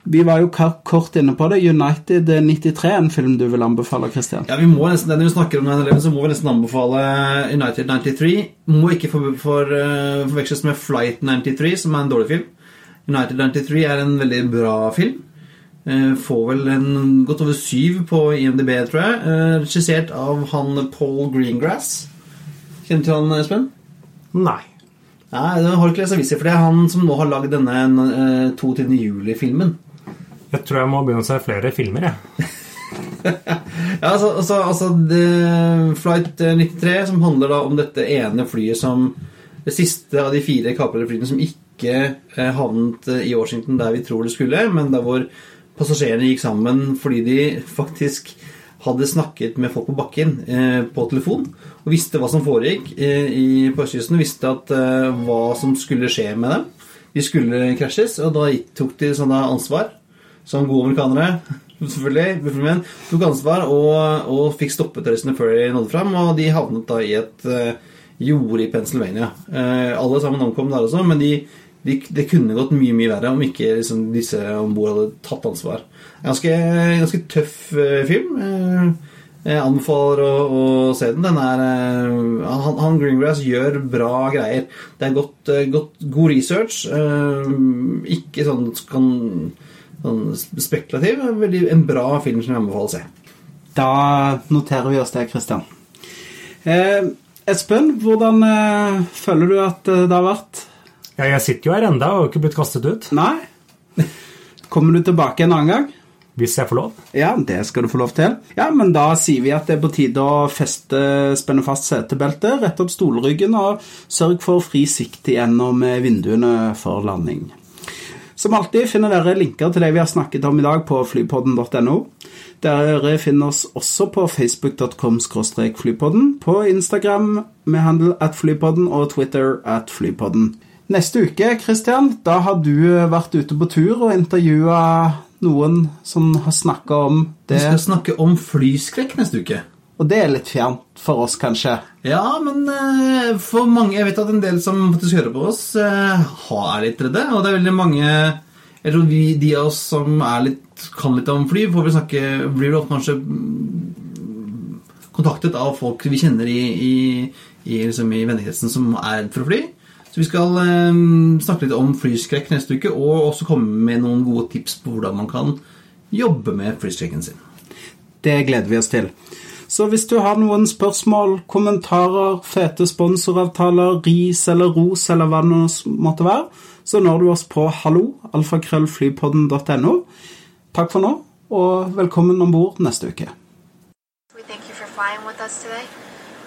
vi var jo kort inne på det. United 93 en film du vil anbefale, Kristian? Ja, vi må nesten, Når vi snakker om 9-11, så må vi nesten anbefale United 93. Må ikke for, for, uh, forveksles med Flight 93, som er en dårlig film. United 93 er en veldig bra film. Uh, får vel en godt over syv på IMDb, tror jeg. Regissert av han Paul Greengrass. Kjenner du til han, Espen? Nei. Nei, du har ikke lest aviser, for det er han som nå har lagd denne uh, 22. juli-filmen. Jeg tror jeg må begynne å se flere filmer, jeg. (laughs) ja, altså, altså, altså Flight 93, som handler da om dette ene flyet som Det siste av de fire kaprede flyene som ikke eh, havnet i Washington der vi tror det skulle, men der hvor passasjerene gikk sammen fordi de faktisk hadde snakket med folk på bakken eh, på telefon og visste hva som foregikk eh, i, på østkysten. Visste at, eh, hva som skulle skje med dem. De skulle krasjes, og da tok de sånne ansvar. Som gode amerikanere, (laughs) selvfølgelig. Tok ansvar og, og fikk stoppet terroristene før de nådde fram. Og de havnet da i et uh, jorde i Pennsylvania. Uh, alle sammen omkom der også, men de, de, det kunne gått mye mye verre om ikke liksom, disse om bord hadde tatt ansvar. Ganske, ganske tøff uh, film. Uh, jeg anbefaler å, å, se den. den er, uh, han, han, Greengrass gjør bra greier. Det er godt, godt, god research. Ikke sånn, kan, sånn spekulativ. Veldig, en bra film som jeg anbefaler å se. Da noterer vi oss det, Christian. Espen, hvordan føler du at det har vært? Ja, jeg sitter jo her enda og har ikke blitt kastet ut. Nei. Kommer du tilbake en annen gang? Hvis jeg får lov? Ja, det skal du få lov til. Ja, Men da sier vi at det er på tide å feste, spenne fast setebeltet, rette opp stolryggen og sørg for fri sikt gjennom vinduene for landing. Som alltid finner dere linker til det vi har snakket om i dag på flypodden.no. Dere finner oss også på facebook.com flypodden, på Instagram med handel at flypodden og Twitter at flypodden. Neste uke Christian, da har du vært ute på tur og intervjua noen som har snakka om det. Vi skal snakke om flyskrekk neste uke. Og det er litt fjernt for oss, kanskje. Ja, men eh, for mange Jeg vet at en del som faktisk hører på oss, eh, har- er litt redde. Og det er veldig mange Jeg tror vi, de av oss som er litt, kan litt om fly, får vel snakke, blir ofte kanskje kontaktet av folk vi kjenner i, i, i, liksom i vennekretsen som er redd for å fly. Så vi skal eh, snakke litt om flyskrekk neste uke, og også komme med noen gode tips på hvordan man kan jobbe med flyskrekken sin. Det gleder vi oss til. Så hvis du har noen spørsmål, kommentarer, fete sponsoravtaler, ris eller ros eller hva det måtte være, så når du oss på hallo, alfakrøllflypodden.no. Takk for nå, og velkommen om bord neste uke. We thank you for flying with us today.